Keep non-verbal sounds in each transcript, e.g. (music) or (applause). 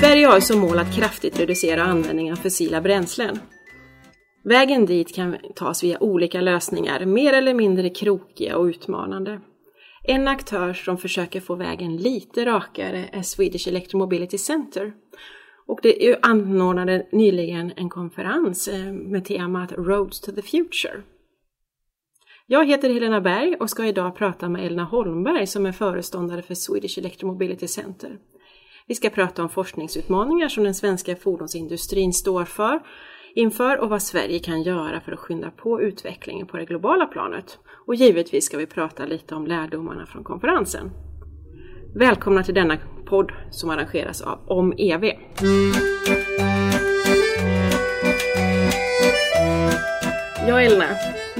Sverige har som mål att kraftigt reducera användningen av fossila bränslen. Vägen dit kan tas via olika lösningar, mer eller mindre krokiga och utmanande. En aktör som försöker få vägen lite rakare är Swedish Electromobility Center. Och det anordnade nyligen en konferens eh, med temat Roads to the Future. Jag heter Helena Berg och ska idag prata med Elna Holmberg som är föreståndare för Swedish Electromobility Center. Vi ska prata om forskningsutmaningar som den svenska fordonsindustrin står för inför och vad Sverige kan göra för att skynda på utvecklingen på det globala planet. Och givetvis ska vi prata lite om lärdomarna från konferensen. Välkomna till denna podd som arrangeras av Om EV. Ja Elna,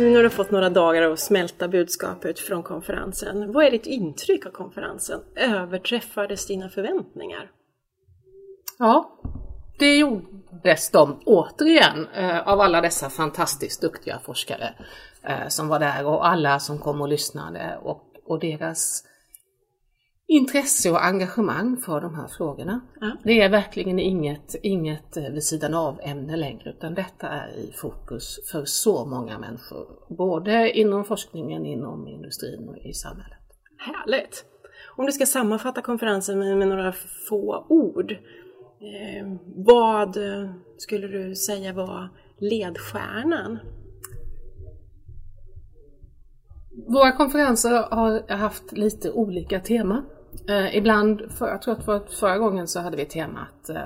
nu har du fått några dagar att smälta budskapet från konferensen, vad är ditt intryck av konferensen? Överträffades dina förväntningar? Ja, det gjordes de återigen eh, av alla dessa fantastiskt duktiga forskare eh, som var där och alla som kom och lyssnade och, och deras intresse och engagemang för de här frågorna. Ja. Det är verkligen inget, inget eh, vid sidan av ämne längre utan detta är i fokus för så många människor. Både inom forskningen, inom industrin och i samhället. Härligt! Om du ska sammanfatta konferensen med, med några få ord. Eh, vad skulle du säga var ledstjärnan? Våra konferenser har haft lite olika tema. Eh, ibland, för, jag tror att för, förra gången så hade vi temat eh,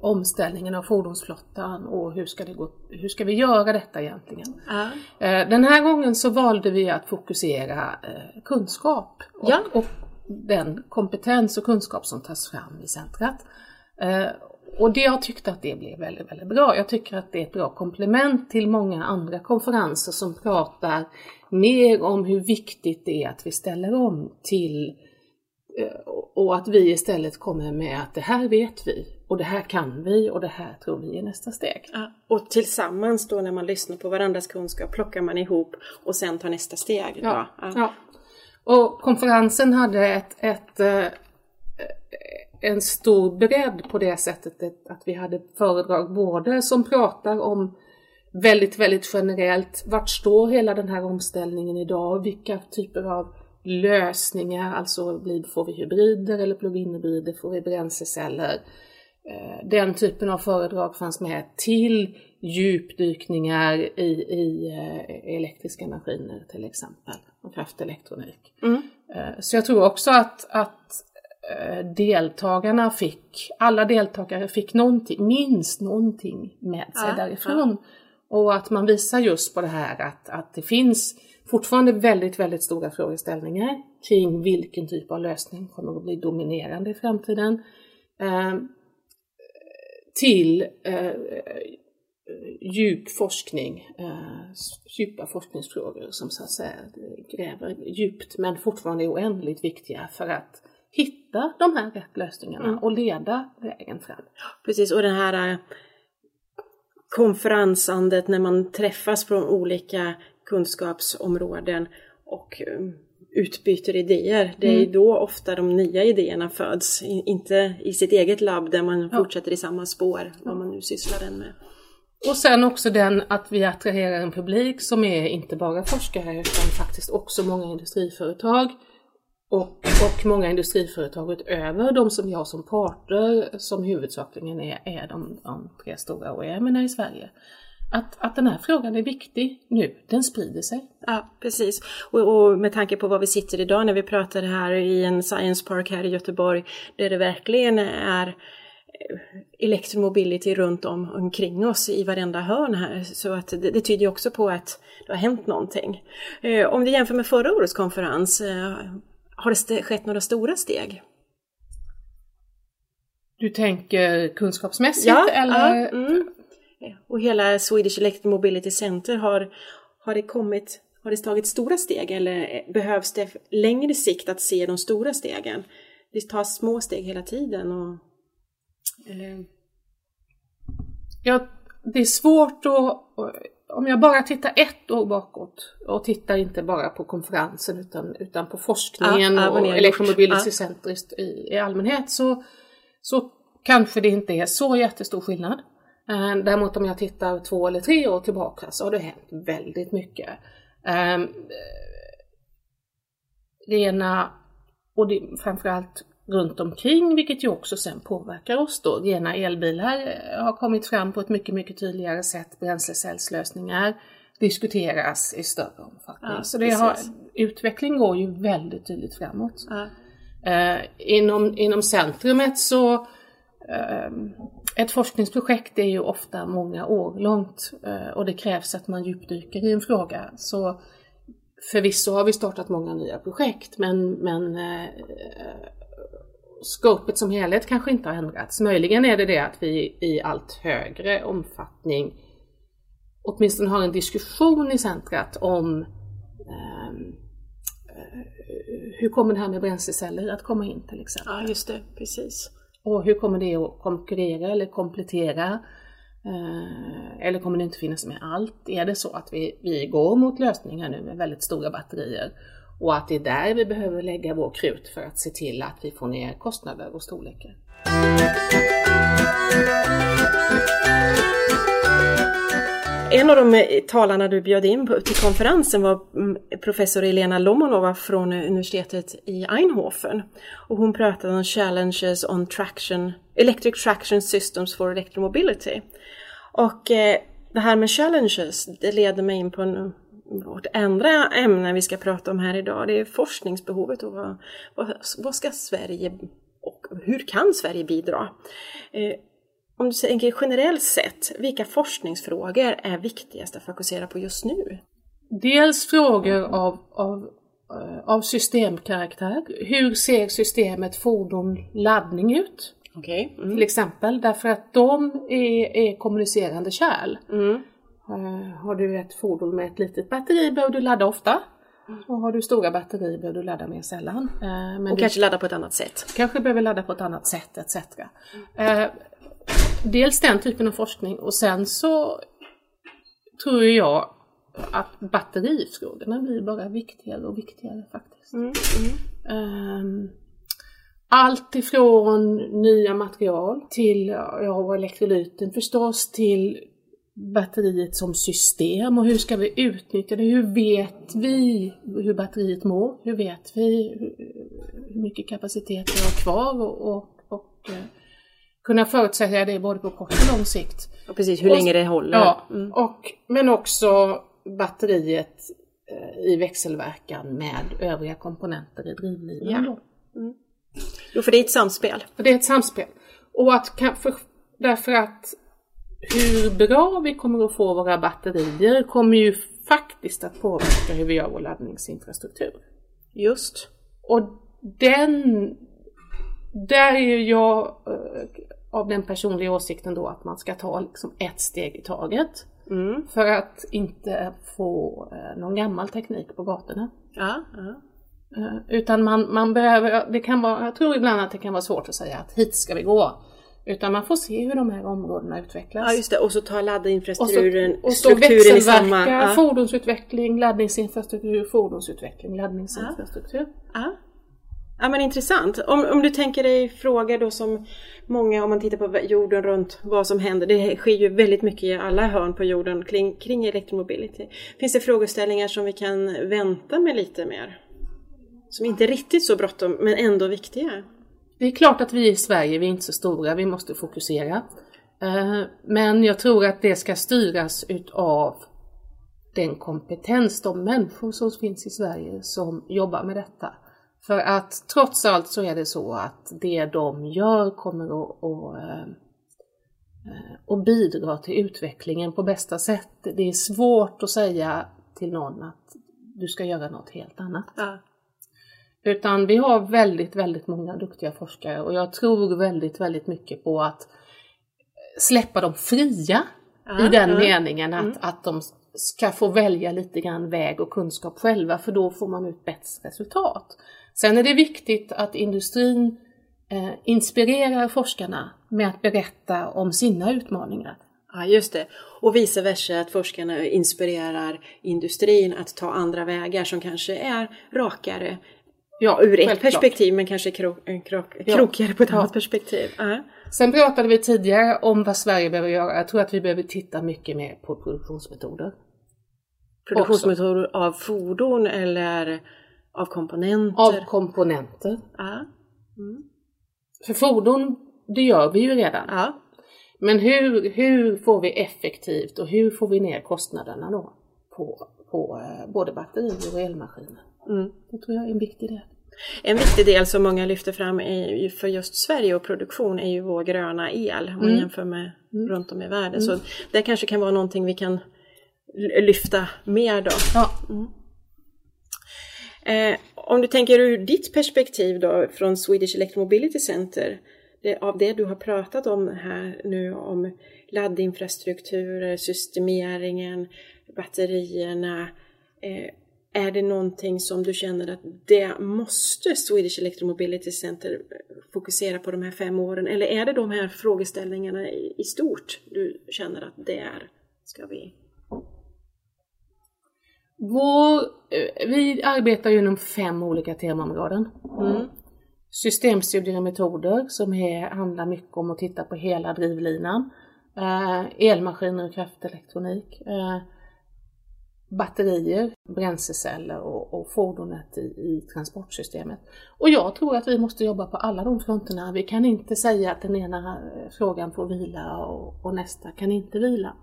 omställningen av fordonsflottan och hur ska, det gå, hur ska vi göra detta egentligen? Uh. Eh, den här gången så valde vi att fokusera eh, kunskap och, ja. och, den kompetens och kunskap som tas fram i centret. Eh, och det, jag tyckte att det blev väldigt, väldigt bra. Jag tycker att det är ett bra komplement till många andra konferenser som pratar mer om hur viktigt det är att vi ställer om till Eh, och att vi istället kommer med att det här vet vi och det här kan vi och det här tror vi är nästa steg. Ja, och tillsammans då när man lyssnar på varandras kunskap plockar man ihop och sen tar nästa steg. Ja, ja. ja. Och konferensen hade ett, ett, eh, en stor bredd på det sättet att vi hade föredrag både som pratar om väldigt, väldigt generellt, vart står hela den här omställningen idag? Vilka typer av lösningar, alltså får vi hybrider eller plug-in-hybrider, får vi bränsleceller. Eh, den typen av föredrag fanns med till djupdykningar i, i eh, elektriska maskiner till exempel och kraftelektronik. Mm. Eh, så jag tror också att, att deltagarna fick, alla deltagare fick någonting, minst någonting med sig ja, därifrån. Ja. Och att man visar just på det här att, att det finns fortfarande väldigt, väldigt stora frågeställningar kring vilken typ av lösning kommer att bli dominerande i framtiden. Eh, till eh, djup forskning, eh, djupa forskningsfrågor som så att säga gräver djupt men fortfarande är oändligt viktiga för att hitta de här rätt lösningarna mm. och leda vägen fram. Precis, och den här eh, konferensandet när man träffas från olika kunskapsområden och eh, utbyter idéer. Det är mm. då ofta de nya idéerna föds, inte i sitt eget labb där man ja. fortsätter i samma spår, vad man nu sysslar med. Och sen också den att vi attraherar en publik som är inte bara forskare utan faktiskt också många industriföretag. Och, och många industriföretag utöver de som vi har som parter som huvudsakligen är, är de, de tre stora OEM i Sverige att, att den här frågan är viktig nu, den sprider sig. Ja, precis. Och, och, med tanke på var vi sitter idag när vi pratar här i en science park här i Göteborg, där det verkligen är eh, elektromobility runt om omkring oss i varenda hörn här. Så att det, det tyder också på att det har hänt någonting. Eh, om vi jämför med förra årets konferens, eh, har det skett några stora steg? Du tänker kunskapsmässigt ja, eller? Ja, mm och hela Swedish Electromobility Center har, har det kommit har det tagit stora steg eller behövs det längre sikt att se de stora stegen? Det tas små steg hela tiden. Och, eller... Ja, det är svårt att... Om jag bara tittar ett år bakåt och tittar inte bara på konferensen utan, utan på forskningen ja, och Electromobility ja. Center i, i allmänhet så, så kanske det inte är så jättestor skillnad. Eh, däremot om jag tittar två eller tre år tillbaka så har det hänt väldigt mycket. Eh, rena, och det, framförallt runt omkring, vilket ju också sen påverkar oss då. Rena elbilar eh, har kommit fram på ett mycket, mycket tydligare sätt. Bränslecellslösningar diskuteras i större omfattning. Ja, så det har, utveckling går ju väldigt tydligt framåt. Ja. Eh, inom, inom centrumet så eh, ett forskningsprojekt är ju ofta många år långt eh, och det krävs att man djupdyker i en fråga. Så förvisso har vi startat många nya projekt men, men eh, skopet som helhet kanske inte har ändrats. Möjligen är det det att vi i allt högre omfattning åtminstone har en diskussion i centret om ehm, eh, hur kommer det här med bränsleceller att komma in till exempel? Ja, just det, precis. Och hur kommer det att konkurrera eller komplettera? Eh, eller kommer det inte finnas med allt? Är det så att vi, vi går mot lösningar nu med väldigt stora batterier och att det är där vi behöver lägga vår krut för att se till att vi får ner kostnader och storlekar? En av de eh, talarna du bjöd in till konferensen var mm, professor Elena Lomonova från eh, universitetet i Eindhoven. Och hon pratade om challenges on traction, electric traction systems for electromobility. Och eh, det här med challenges, det leder mig in på en, vårt andra ämne vi ska prata om här idag. Det är forskningsbehovet och vad, vad, vad ska Sverige och hur kan Sverige bidra? Eh, om du tänker generellt sett, vilka forskningsfrågor är viktigast att fokusera på just nu? Dels frågor av, av, eh, av systemkaraktär. Hur ser systemet fordon-laddning ut? Okay. Mm. Till exempel, därför att de är, är kommunicerande kärl. Mm. Uh, har du ett fordon med ett litet batteri behöver du ladda ofta. Och har du stora batterier behöver du ladda mer sällan. Uh, men och du kanske ladda på ett annat sätt. Kanske behöver ladda på ett annat sätt etc. Dels den typen av forskning och sen så tror jag att batterifrågorna blir bara viktigare och viktigare faktiskt. Mm, mm. Um, allt ifrån nya material till ja, elektrolyten förstås, till batteriet som system och hur ska vi utnyttja det? Hur vet vi hur batteriet mår? Hur vet vi hur mycket kapacitet det har kvar? Och, och, och eh, kunna förutsäga det både på kort och lång sikt. Och precis, hur och, länge det håller. Ja, mm. och, men också batteriet eh, i växelverkan med övriga komponenter i drivlinan. Ja. Mm. Jo, för det är ett samspel. Det är ett samspel. Och att, för, därför att hur bra vi kommer att få våra batterier kommer ju faktiskt att påverka hur vi gör vår laddningsinfrastruktur. Just. Och den, där är jag eh, av den personliga åsikten då att man ska ta liksom ett steg i taget. Mm. För att inte få eh, någon gammal teknik på gatorna. Ja, ja. Eh, utan man, man behöver, det kan vara, jag tror ibland att det kan vara svårt att säga att hit ska vi gå. Utan man får se hur de här områdena utvecklas. Ja just det, och så ta laddinfrastrukturen, och så, och så strukturen i samma... Ja. fordonsutveckling, laddningsinfrastruktur, fordonsutveckling, laddningsinfrastruktur. Ja ja. men intressant. Om, om du tänker dig frågor då som många, om man tittar på jorden runt vad som händer. Det sker ju väldigt mycket i alla hörn på jorden kring, kring elektromobility. Finns det frågeställningar som vi kan vänta med lite mer? Som inte är riktigt så bråttom men ändå viktiga. Det är klart att vi i Sverige, vi är inte så stora, vi måste fokusera. Eh, men jag tror att det ska styras utav den kompetens, de människor som finns i Sverige som jobbar med detta. För att trots allt så är det så att det de gör kommer att, att, att eh, bidra till utvecklingen på bästa sätt. Det är svårt att säga till någon att du ska göra något helt annat. Ja. Utan vi har väldigt, väldigt många duktiga forskare och jag tror väldigt, väldigt mycket på att släppa dem fria ja, i den ja. meningen att, mm. att de ska få välja lite grann väg och kunskap själva för då får man ut bättre resultat. Sen är det viktigt att industrin eh, inspirerar forskarna med att berätta om sina utmaningar. Ja, just det. Och vice versa, att forskarna inspirerar industrin att ta andra vägar som kanske är rakare Ja, ur ett perspektiv men kanske krok, krok, Ja. krokigare på ett Ja. annat perspektiv. Ja. Sen pratade vi tidigare om vad Sverige behöver göra. Jag tror att vi behöver titta mycket mer på produktionsmetoder. Produktionsmetoder av fordon eller av komponenter. Av komponenter. Ja. Mm. För fordon, det gör vi ju redan. Ja. Men hur, hur får vi effektivt och hur får vi ner kostnaderna då på, på eh, både batterier och elmaskiner? Mm. Det tror jag är en viktig del. En viktig del som många lyfter fram är för just Sverige och produktion är ju vår gröna el om man Mm. jämför med runt om i världen. Så det kanske kan vara någonting vi kan lyfta mer då. Ja. Eh, om du tänker ur ditt perspektiv då från Swedish Electromobility Center, det, av det du har pratat om här nu om laddinfrastrukturer, systemeringen, batterierna. Eh, är det någonting som du känner att det måste Swedish Electromobility Center fokusera på de här fem åren? Eller är det de här frågeställningarna i, i stort du känner att det är, ska vi... Vår, eh, vi arbetar ju inom fem olika temaområden. Mm. Systemstudier och metoder som är, handlar mycket om att titta på hela drivlinan. Eh, elmaskiner och kraftelektronik. Eh, batterier, bränsleceller och, och fordonet i, i transportsystemet. Och jag tror att vi måste jobba på alla de fronterna. Vi kan inte säga att den ena eh, frågan får vila och, och nästa kan inte vila.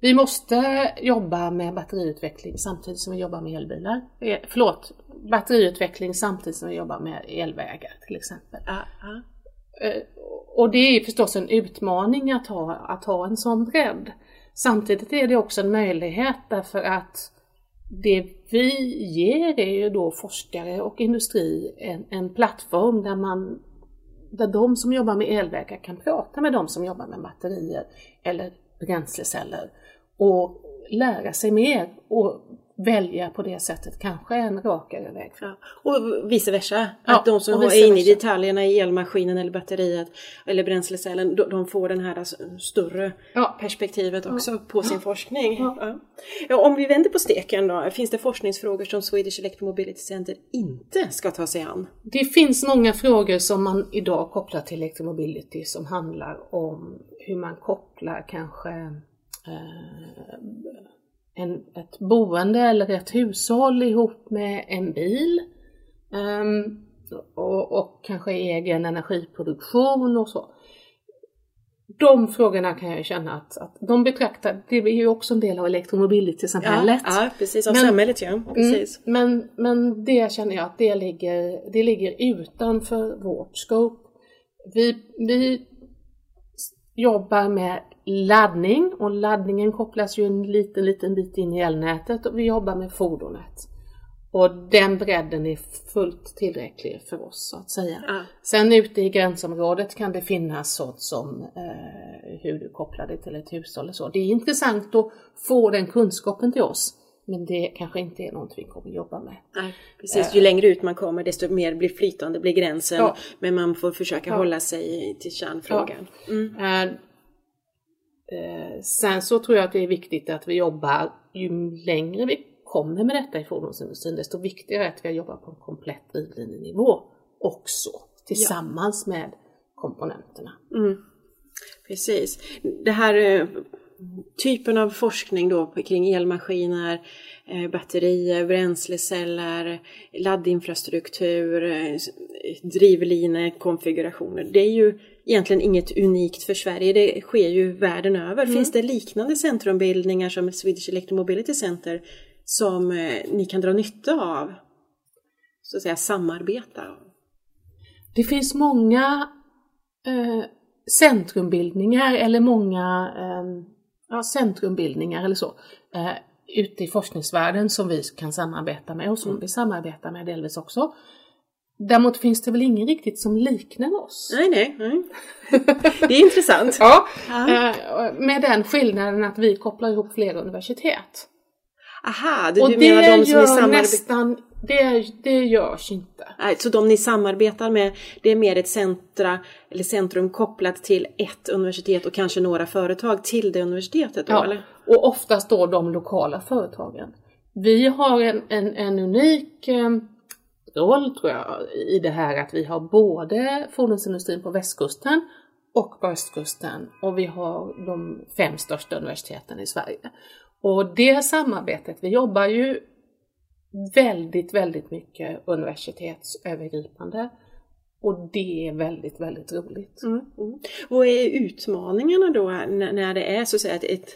Vi måste jobba med batteriutveckling samtidigt som vi jobbar med elbilar. Eh, förlåt, batteriutveckling samtidigt som vi jobbar med elvägar till exempel. Ja. Eh, Och det är förstås en utmaning att ha, att ha en sån bredd. Samtidigt är det också en möjlighet därför att det vi ger är ju då forskare och industri en, en plattform där man där de som jobbar med elvägar kan prata med de som jobbar med batterier eller bränsleceller och lära sig mer och välja på det sättet kanske en rakare väg fram. Ja. Och vice versa. Ja, att de som är inne i detaljerna i elmaskinen eller batteriet eller bränslecellen, de, de får den här alltså, större Ja. perspektivet också på sin forskning. Om vi vänder på steken då, finns det forskningsfrågor som Swedish Electromobility Center inte ska ta sig an? Det finns många frågor som man idag kopplar till electromobility som handlar om hur man kopplar kanske en, ett boende eller ett hushåll ihop med en bil. Ehm, och, och kanske egen energiproduktion och så. De frågorna kan jag känna att, att de betraktar, det är ju också en del av elektromobility-samhället. ja, precis. Av Men- samhället ja. Precis. Mm, men, men det känner jag att det ligger, det ligger utanför vårt scope. Vi, vi jobbar med laddning och laddningen kopplas ju en liten, liten bit in i elnätet och vi jobbar med fordonet. Och den bredden är fullt tillräcklig för oss så att säga. Ja. Sen ute i gränsområdet kan det finnas sånt som eh, hur du kopplar det till ett hushåll och så. Det är intressant att få den kunskapen till oss. Men det kanske inte är något vi kommer jobba med. Nej, precis. Ju längre ut man kommer desto mer blir flytande blir gränsen. Ja. Men man får försöka Ja. hålla sig till kärnfrågan. Mm. Eh, sen så tror jag att det är viktigt att vi jobbar, ju längre vi kommer med detta i fordonsindustrin, desto viktigare är att vi jobbar på en komplett drivlinjenivå också, tillsammans med komponenterna. Mm. Precis. Det här eh, typen av forskning då kring elmaskiner, eh, batterier, bränsleceller, laddinfrastruktur, eh, drivlinekonfigurationer. Det är ju egentligen inget unikt för Sverige, det sker ju världen över. Finns det liknande centrumbildningar som Swedish Electromobility Center som eh, ni kan dra nytta av? Så att säga samarbeta? Det finns många eh, centrumbildningar eller många eh, ja, centrumbildningar eller så eh, ute i forskningsvärlden som vi kan samarbeta med och som vi samarbetar med delvis också. Däremot finns det väl ingen riktigt som liknar oss. Nej, nej, nej. Det är intressant. (laughs) Ja, Ja. eh, med den skillnaden att vi kopplar ihop flera universitet. Aha, du, och du det menar de som ni samarbetar nästan, det, det görs inte. Nej, så de ni samarbetar med, det är mer ett centra, eller centrum kopplat till ett universitet och kanske några företag till det universitetet då, Ja, eller? och oftast då de lokala företagen. Vi har en, en, en unik eh, roll tror jag i det här att vi har både fordonsindustrin på västkusten och på östkusten och vi har de fem största universiteten i Sverige. Och det samarbetet, vi jobbar ju väldigt, väldigt mycket universitetsövergripande och det är väldigt, väldigt roligt. Mm, mm. Vad är utmaningarna då när, det är så att säga ett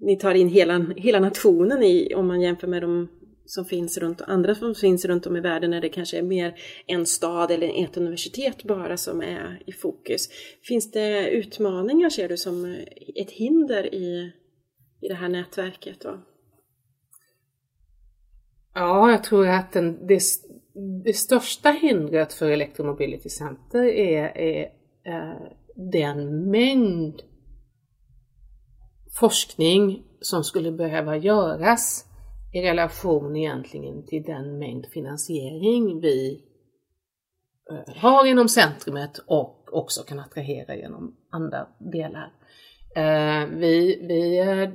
ni tar in hela, hela nationen i, om man jämför med de som finns runt, andra som finns runt om i världen när det kanske är mer en stad eller ett universitet bara som är i fokus. Finns det utmaningar ser du som ett hinder i, i det här nätverket? Då? Ja, jag tror att den, det, det största hindret för Electromobility Center är, är, är den mängd forskning som skulle behöva göras i relation egentligen till den mängd finansiering vi eh, har inom centrumet och också kan attrahera genom andra delar. Eh, vi, vi, eh,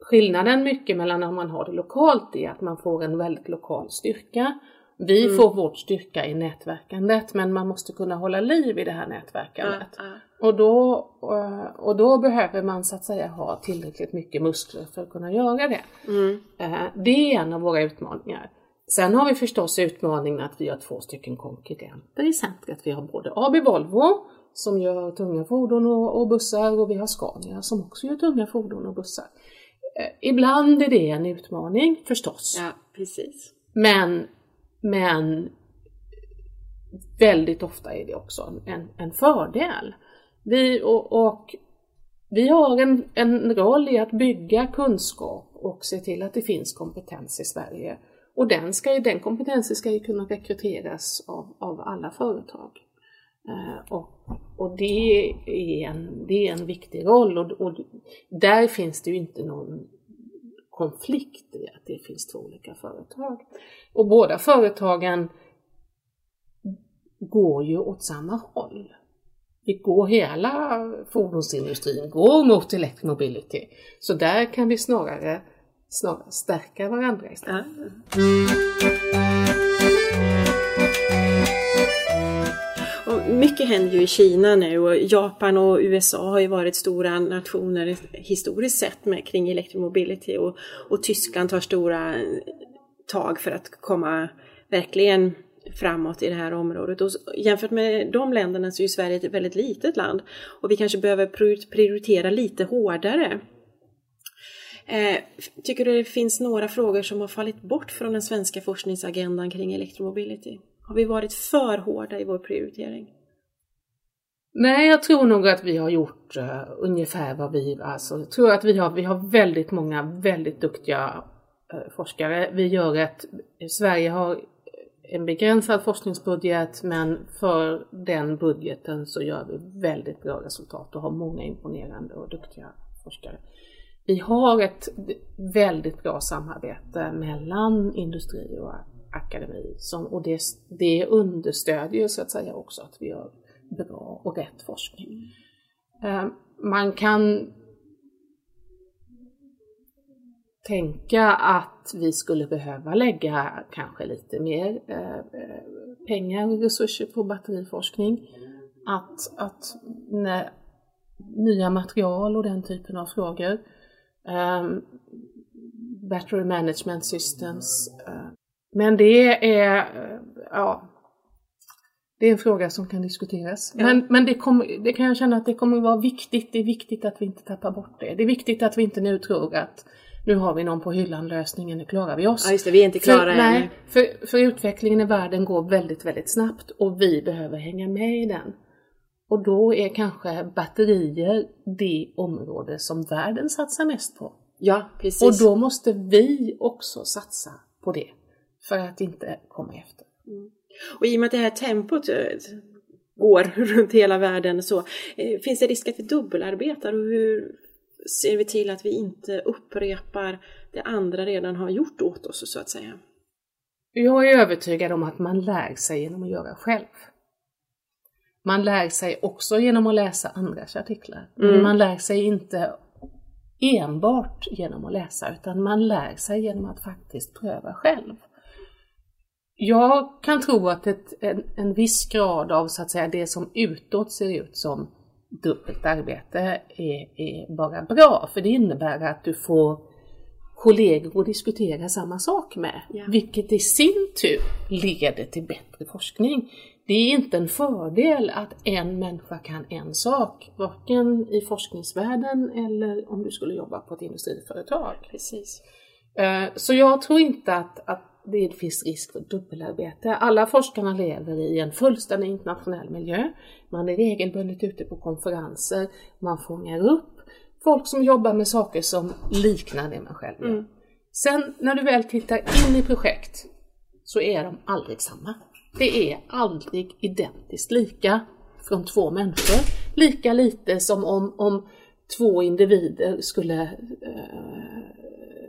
skillnaden mycket mellan när man har det lokalt är att man får en väldigt lokal styrka vi mm. får vårt styrka i nätverkandet men man måste kunna hålla liv i det här nätverkandet. Mm. Och, då, eh, och då behöver man så att säga ha tillräckligt mycket muskler för att kunna göra det. Mm. Eh, det är en av våra utmaningar. Sen har vi förstås utmaningen att vi har två stycken konkurrenter i centret. Vi har både AB Volvo som gör tunga fordon och, och bussar och vi har Scania som också gör tunga fordon och bussar. Eh, ibland är det en utmaning förstås. Ja, precis. Men men väldigt ofta är det också en, en fördel. Vi, och, och vi har en, en roll i att bygga kunskap och se till att det finns kompetens i Sverige. Och den, ska, den kompetensen ska ju kunna rekryteras av, av alla företag. Eh, och, och det, är en, det är en viktig roll och, och där finns det ju inte någon konflikt i att det finns två olika företag. Och båda företagen går ju åt samma håll. Vi går hela fordonsindustrin går mot electromobility. Så där kan vi snarare, snarare stärka varandra istället. Mm. Mycket händer ju i Kina nu och Japan och USA har ju varit stora nationer historiskt sett med, kring electromobility och, och Tyskland tar stora tag för att komma verkligen framåt i det här området. Och jämfört med de länderna så är ju Sverige ett väldigt litet land och vi kanske behöver prioritera lite hårdare. Eh, tycker du det finns några frågor som har fallit bort från den svenska forskningsagendan kring electromobility? Har vi varit för hårda i vår prioritering? Nej, jag tror nog att vi har gjort uh, ungefär vad vi, alltså, jag tror att vi har, vi har väldigt många väldigt duktiga uh, forskare. Vi gör ett, Sverige har en begränsad forskningsbudget men för den budgeten så gör vi väldigt bra resultat och har många imponerande och duktiga forskare. Vi har ett väldigt bra samarbete mellan industri och akademi som, och det, det understödjer så att säga också att vi gör bra och rätt forskning. Eh, man kan tänka att vi skulle behöva lägga kanske lite mer eh, pengar och resurser på batteriforskning. Att, att när, nya material och den typen av frågor. Battery management systems. Men det är, ja, det är en fråga som kan diskuteras. Ja. Men, men det, kommer, det kan jag känna att det kommer vara viktigt. Det är viktigt att vi inte tappar bort det. Det är viktigt att vi inte nu tror att nu har vi någon på hyllan, lösningen, nu klarar vi oss. Ja just det, vi är inte klara för, än. Nej, för, för utvecklingen i världen går väldigt, väldigt snabbt och vi behöver hänga med i den. Och då är kanske batterier det område som världen satsar mest på. Ja, precis. Och då måste vi också satsa på det för att inte komma efter. Mm. Och i och med att det här tempot eh, går (laughs) runt hela världen så eh, finns det risk att vi dubbelarbetar och hur ser vi till att vi inte upprepar det andra redan har gjort åt oss så att säga? Jag är övertygad om att man lär sig genom att göra själv. Man lär sig också genom att läsa andras artiklar. Mm. Men man lär sig inte enbart genom att läsa utan man lär sig genom att faktiskt pröva själv. Jag kan tro att ett, en, en viss grad av så att säga det som utåt ser ut som dubbelt arbete är, är bara bra, för det innebär att du får kollegor att diskutera samma sak med, Ja. vilket i sin tur leder till bättre forskning. Det är inte en fördel att en människa kan en sak, varken i forskningsvärlden eller om du skulle jobba på ett industriföretag. Precis. Eh, Så jag tror inte att, att det finns risk för dubbelarbete. Alla forskarna lever i en fullständig internationell miljö. Man är regelbundet ute på konferenser, man fångar upp folk som jobbar med saker som liknar det man själv gör. Mm. Sen när du väl tittar in i projekt så är de aldrig samma. Det är aldrig identiskt lika från två människor. Lika lite som om, om två individer skulle, eh,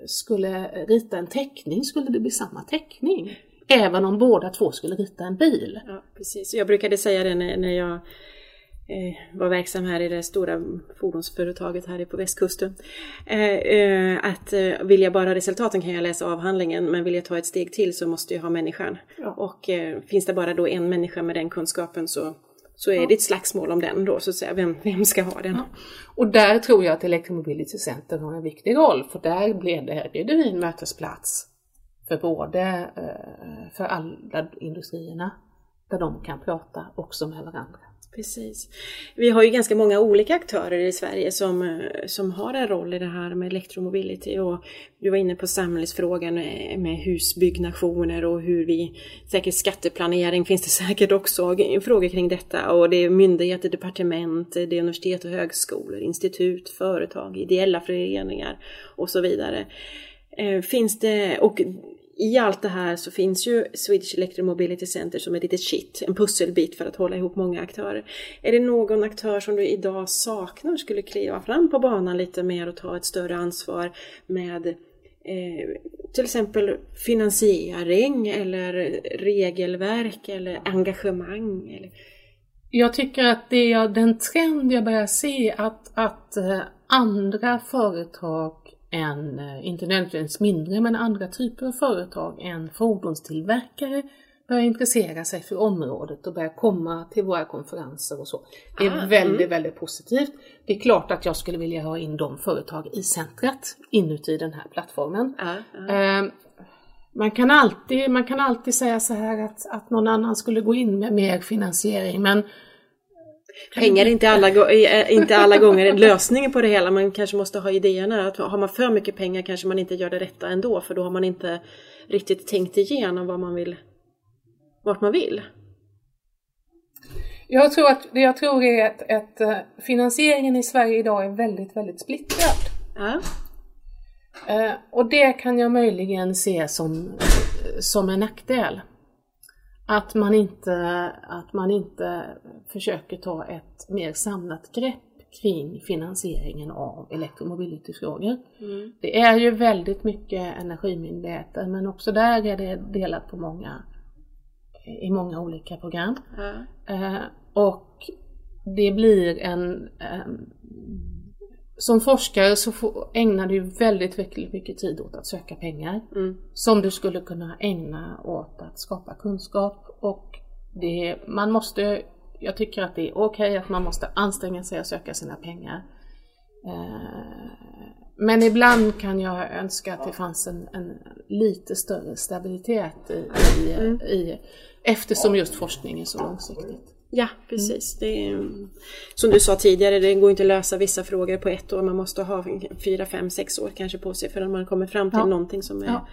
skulle rita en teckning skulle det bli samma teckning. Även om båda två skulle rita en bil. Ja, precis. Jag brukade säga det när, jag eh, var verksam här i det stora fordonsföretaget här på västkusten. Eh, eh, att vill jag bara resultaten kan jag läsa avhandlingen men vill jag ta ett steg till så måste jag ha människan. Ja. Och finns det bara då en människa med den kunskapen så, så är det ett slagsmål om den då så att säga. Vem, vem ska ha den? Och där tror jag att Electromobility Center har en viktig roll för där blir det, erbjuder vi en mötesplats för både eh, för alla industrierna där de kan prata också med varandra. Precis. Vi har ju ganska många olika aktörer i Sverige som, eh, som har en roll i det här med elektromobility och du var inne på samhällsfrågan eh, med husbyggnationer och hur vi, säkert skatteplanering finns det säkert också frågor kring detta och det är myndigheter, departement, det är universitet och högskolor, institut, företag, ideella föreningar och så vidare. Eh, finns det, och i allt det här så finns ju Swedish Electromobility Center som ett litet kitt, en pusselbit för att hålla ihop många aktörer. Är det någon aktör som du idag saknar skulle kliva fram på banan lite mer och ta ett större ansvar med eh, till exempel finansiering eller regelverk eller engagemang? Eller? Jag tycker att det är den trend jag börjar se att, att eh, andra företag än, eh, inte nödvändigtvis mindre, men andra typer av företag än fordonstillverkare börjar intressera sig för området och börjar komma till våra konferenser och så. Det är Ah, väldigt, mm. väldigt positivt. Det är klart att jag skulle vilja ha in de företag i centret inuti den här plattformen. Ja, ja. Eh, man kan, alltid, man kan alltid säga så här att, att någon annan skulle gå in med mer finansiering men Pengar är inte alla, inte alla gånger lösningen på det hela. Man kanske måste ha idéerna. Att har man för mycket pengar kanske man inte gör det rätta ändå för då har man inte riktigt tänkt igenom vad man vill, vart man vill. Jag tror att jag tror är att, att eh, finansieringen i Sverige idag är väldigt, väldigt splittrad. Ja, Eh, och det kan jag möjligen se som, som en nackdel. Att man, inte, att man inte försöker ta ett mer samlat grepp kring finansieringen av elektromobilityfrågor. mm. Det är ju väldigt mycket energimyndigheter men också där är det delat på många, i många olika program. ja, Eh, och det blir en... ehm, som forskare så ägnar du väldigt, väldigt mycket tid åt att söka pengar mm. som du skulle kunna ägna åt att skapa kunskap och det, man måste, jag tycker att det är okej att man måste anstränga sig att söka sina pengar. Eh, Men ibland kan jag önska att det fanns en, en lite större stabilitet i, i, i, eftersom just forskning är så långsiktigt. Ja precis. Det är, som du sa tidigare, det går inte att lösa vissa frågor på ett år. Man måste ha fyra, fem, sex år kanske på sig förrän man kommer fram till Ja. någonting som är, Ja.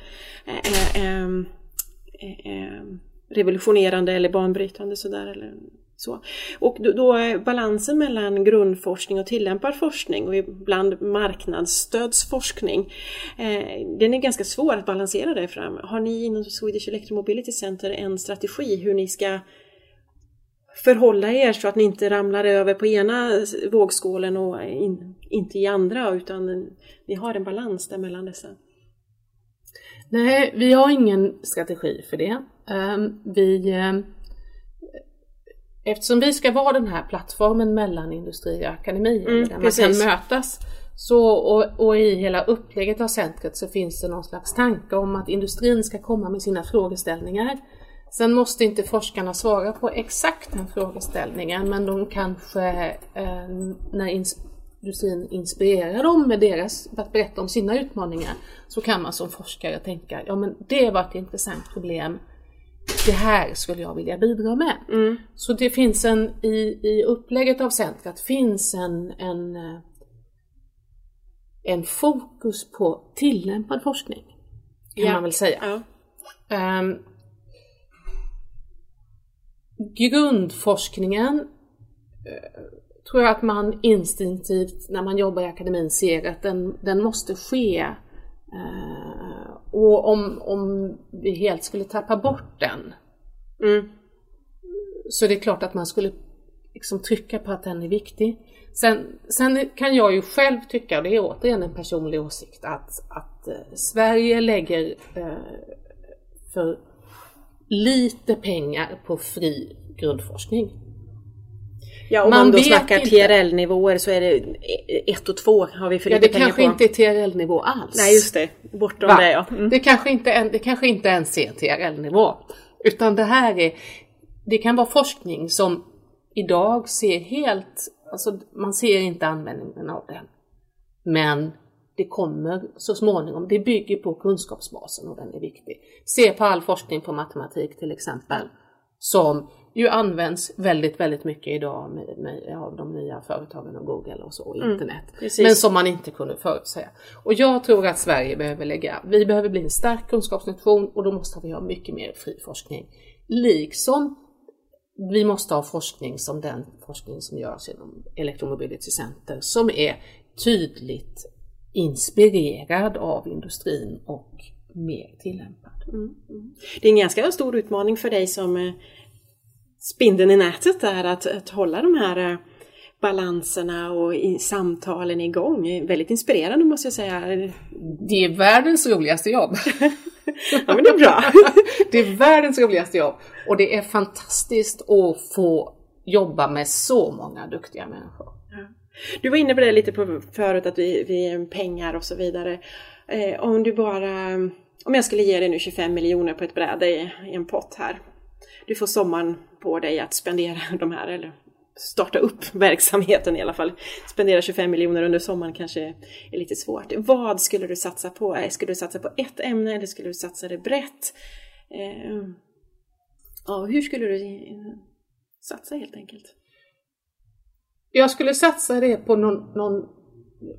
revolutionerande eller banbrytande sådär. Eller så. Och då, då är balansen mellan grundforskning och tillämpad forskning och ibland marknadsstödsforskning, eh, den är ganska svår att balansera där fram. Har ni inom Swedish Electromobility Center en strategi hur ni ska förhålla er så att ni inte ramlar över på ena vågskålen och in, inte i andra utan ni har en balans där mellan dessa? Nej, vi har ingen strategi för det. Ehm, Vi, ehm, eftersom vi ska vara den här plattformen mellan industri och akademi, Mm, där man precis. kan mötas, så, och, och i hela upplägget av centret så finns det någon slags tanke om att industrin ska komma med sina frågeställningar Sen måste inte forskarna svara på exakt den frågeställningen men de kanske, eh, när industrin inspirerar dem med deras, att berätta om sina utmaningar, så kan man som forskare tänka, ja men det var ett intressant problem, det här skulle jag vilja bidra med. Mm. Så det finns en, i, i upplägget av centret finns en, en, eh, en fokus på tillämpad forskning, kan Ja. man väl säga. Ja. Ehm, grundforskningen eh, tror jag att man instinktivt när man jobbar i akademin ser att den, den måste ske. Eh, och om, om vi helt skulle tappa bort den Mm. så är det klart att man skulle liksom trycka på att den är viktig. Sen, sen kan jag ju själv tycka, och det är återigen en personlig åsikt, att, att eh, Sverige lägger för lite pengar på fri grundforskning. Ja, om Man man, då snackar. TRL-nivåer så är det ett och två har vi för Ja, lite det pengar kanske på. inte är TRL-nivå alls. Nej, just det. Bortom Va? det ja. Mm. Det, kanske inte, en- det kanske inte ens är TRL-nivå. Utan det här är, det kan vara forskning som idag ser helt, alltså man ser inte användningen av den. Men det kommer så småningom, det bygger på kunskapsbasen och den är viktig. Se på all forskning på matematik till exempel. Som ju används väldigt, väldigt mycket idag med, med, av de nya företagen och Google och så, och internet. precis. Men som man inte kunde förutsäga. Och jag tror att Sverige behöver lägga, vi behöver bli en stark kunskapsnation och då måste vi ha mycket mer fri forskning. Liksom vi måste ha forskning som den forskning som görs inom Electromobility Center som är tydligt inspirerad av industrin och mer tillämpad. Det är en ganska stor utmaning för dig som eh, spindeln i nätet där att, att hålla de här eh, balanserna och i, samtalen igång. Väldigt inspirerande måste jag säga. Det är världens roligaste jobb. (laughs) Ja men det är bra. (laughs) det är världens roligaste jobb och det är fantastiskt att få jobba med så många duktiga människor. Du var inne på det lite på förut att vi, vi pengar och så vidare. Eh, om du bara, om jag skulle ge dig nu 25 miljoner på ett bräde i, i en pott här. Du får sommaren på dig att spendera (laughs) de här, eller starta upp (laughs) verksamheten i alla fall. Spendera 25 miljoner under sommaren kanske är lite svårt. Vad skulle du satsa på? Eh, skulle du satsa på ett ämne eller skulle du satsa det brett? Eh, ja, hur skulle du eh, satsa helt enkelt? Jag skulle satsa det på någon, någon,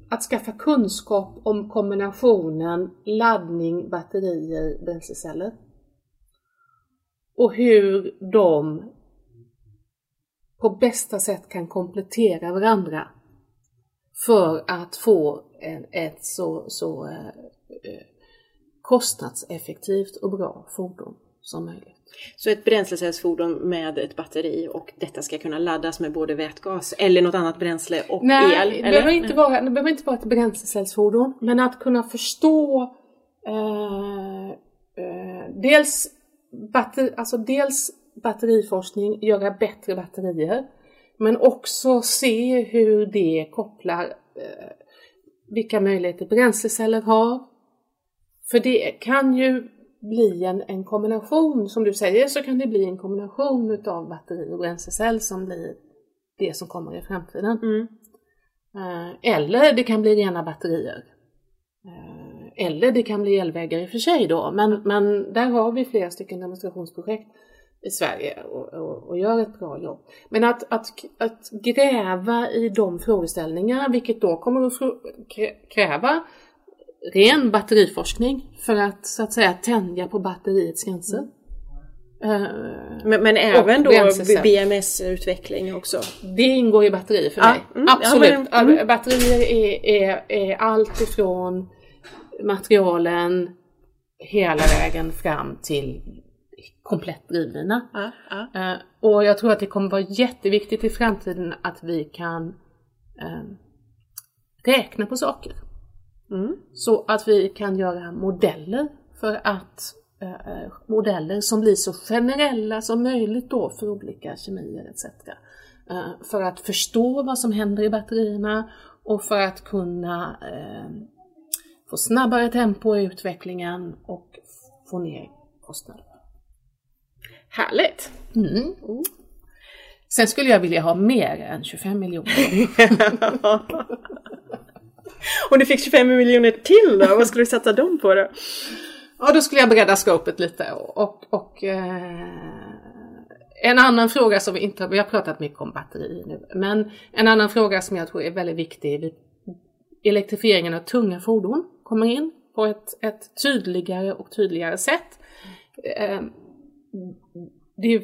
att skaffa kunskap om kombinationen laddning, batterier, bränsleceller. Och hur de på bästa sätt kan komplettera varandra för att få en, ett så, så eh, eh kostnadseffektivt och bra fordon som möjligt. Så ett bränslecellsfordon med ett batteri och detta ska kunna laddas med både vätgas eller något annat bränsle och Nej, el? det eller? behöver, inte vara, det behöver inte vara ett bränslecellsfordon, men att kunna förstå eh, eh, dels, batter, alltså dels batteriforskning, göra bättre batterier, men också se hur det kopplar eh, vilka möjligheter bränsleceller har. För det kan ju bli en, en kombination, som du säger så kan det bli en kombination utav batteri och bränslecell som blir det som kommer i framtiden. Mm. Eh, Eller det kan bli rena batterier. Eh, Eller det kan bli elvägar i och för sig då, men, men där har vi flera stycken demonstrationsprojekt i Sverige och, och, och gör ett bra jobb. Men att, att, att gräva i de frågeställningarna, vilket då kommer att kräva ren batteriforskning för att så att säga tänja på batteriets gränser. Eh, Men, men även då. BMS-utveckling också? Det ingår i batteri för Ja, mig. mm, ja, Absolut. men- mm. Batterier är, är, är allt ifrån materialen hela vägen fram till komplett drivlina. Ja, ja. Eh, och jag tror att det kommer vara jätteviktigt i framtiden att vi kan eh, räkna på saker. Mm. Så att vi kan göra modeller för att eh, modeller som blir så generella som möjligt då för olika kemier etc. Eh, för att förstå vad som händer i batterierna och för att kunna eh, få snabbare tempo i utvecklingen och få ner kostnader. Härligt! Mm. Sen skulle jag vilja ha mer än 25 miljoner. (laughs) (laughs) Om du fick 25 miljoner till då, vad skulle du satsa dem på då? Ja, då skulle jag bredda skåpet lite och, och, eh, en annan fråga som vi inte har, vi har pratat mycket om batteri nu, men en annan fråga som jag tror är väldigt viktig, elektrifieringen av tunga fordon kommer in på ett, ett tydligare och tydligare sätt. Eh, det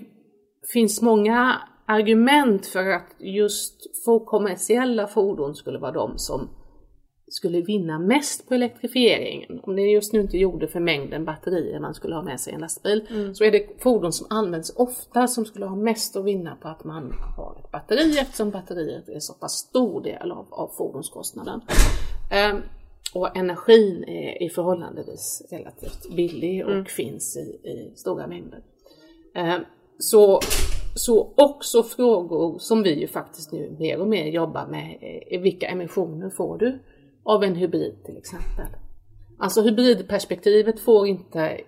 finns många argument för att just få kommersiella fordon skulle vara de som skulle vinna mest på elektrifieringen, om det just nu inte gjorde för mängden batterier man skulle ha med sig i en lastbil, mm. så är det fordon som används ofta som skulle ha mest att vinna på att man har ett batteri eftersom batteriet är så pass stor del av, av fordonskostnaden. Um, och energin är i förhållandevis relativt billig och mm. finns i, i, stora mängder. Um, så så också frågor som vi ju faktiskt nu mer och mer jobbar med är vilka emissioner får du av en hybrid till exempel. Alltså hybridperspektivet får inte,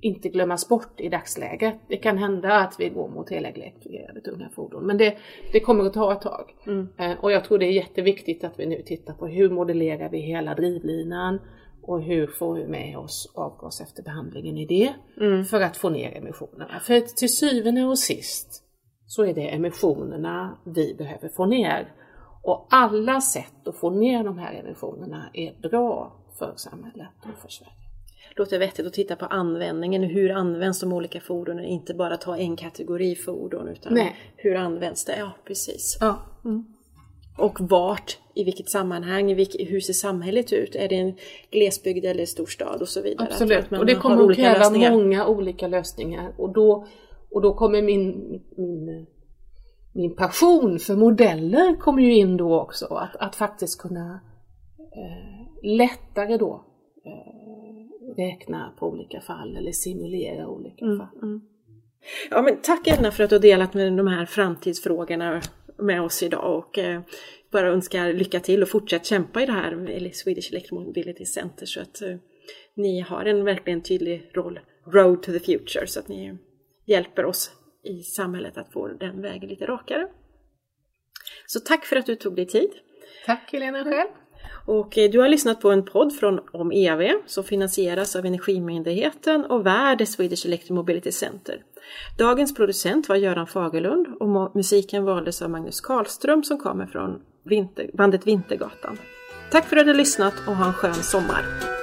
inte glömmas bort i dagsläget. Det kan hända att vi går mot helelektrifierade tunga fordon men det, det kommer att ta ett tag. Mm. Eh, och jag tror det är jätteviktigt att vi nu tittar på hur modellerar vi hela drivlinan och hur får vi med oss avgas efter behandlingen i det mm. för att få ner emissionerna. För till syvende och sist så är det emissionerna vi behöver få ner. Och alla sätt att få ner de här emissionerna är bra för samhället och för Sverige. Låter vettigt att titta på användningen, hur används de olika fordonen, inte bara ta en kategori fordon utan Nej. hur används det? Ja, precis. Ja. Mm. Och vart, i vilket sammanhang, i vilket, hur ser samhället ut? Är det en glesbygd eller storstad och så vidare? Absolut, och det kommer att kräva många olika lösningar och då, och då kommer min, min min passion för modeller kommer ju in då också. Att, att faktiskt kunna eh, lättare då eh, räkna på olika fall eller simulera olika mm, fall. Mm. Ja, men tack Edna för att du har delat med de här framtidsfrågorna med oss idag och eh, bara önskar lycka till och fortsätt kämpa i det här med Swedish Electromobility Center så att eh, ni har en verkligen tydlig roll, Road to the Future, så att ni hjälper oss i samhället att få den vägen lite rakare. Så tack för att du tog dig tid. Tack Helena själv. Och eh, du har lyssnat på en podd från Om EV som finansieras av Energimyndigheten och värd Swedish Electromobility Center. Dagens producent var Göran Fagerlund och musiken valdes av Magnus Karlström som kommer från vinter, bandet Vintergatan. Tack för att du har lyssnat och ha en skön sommar!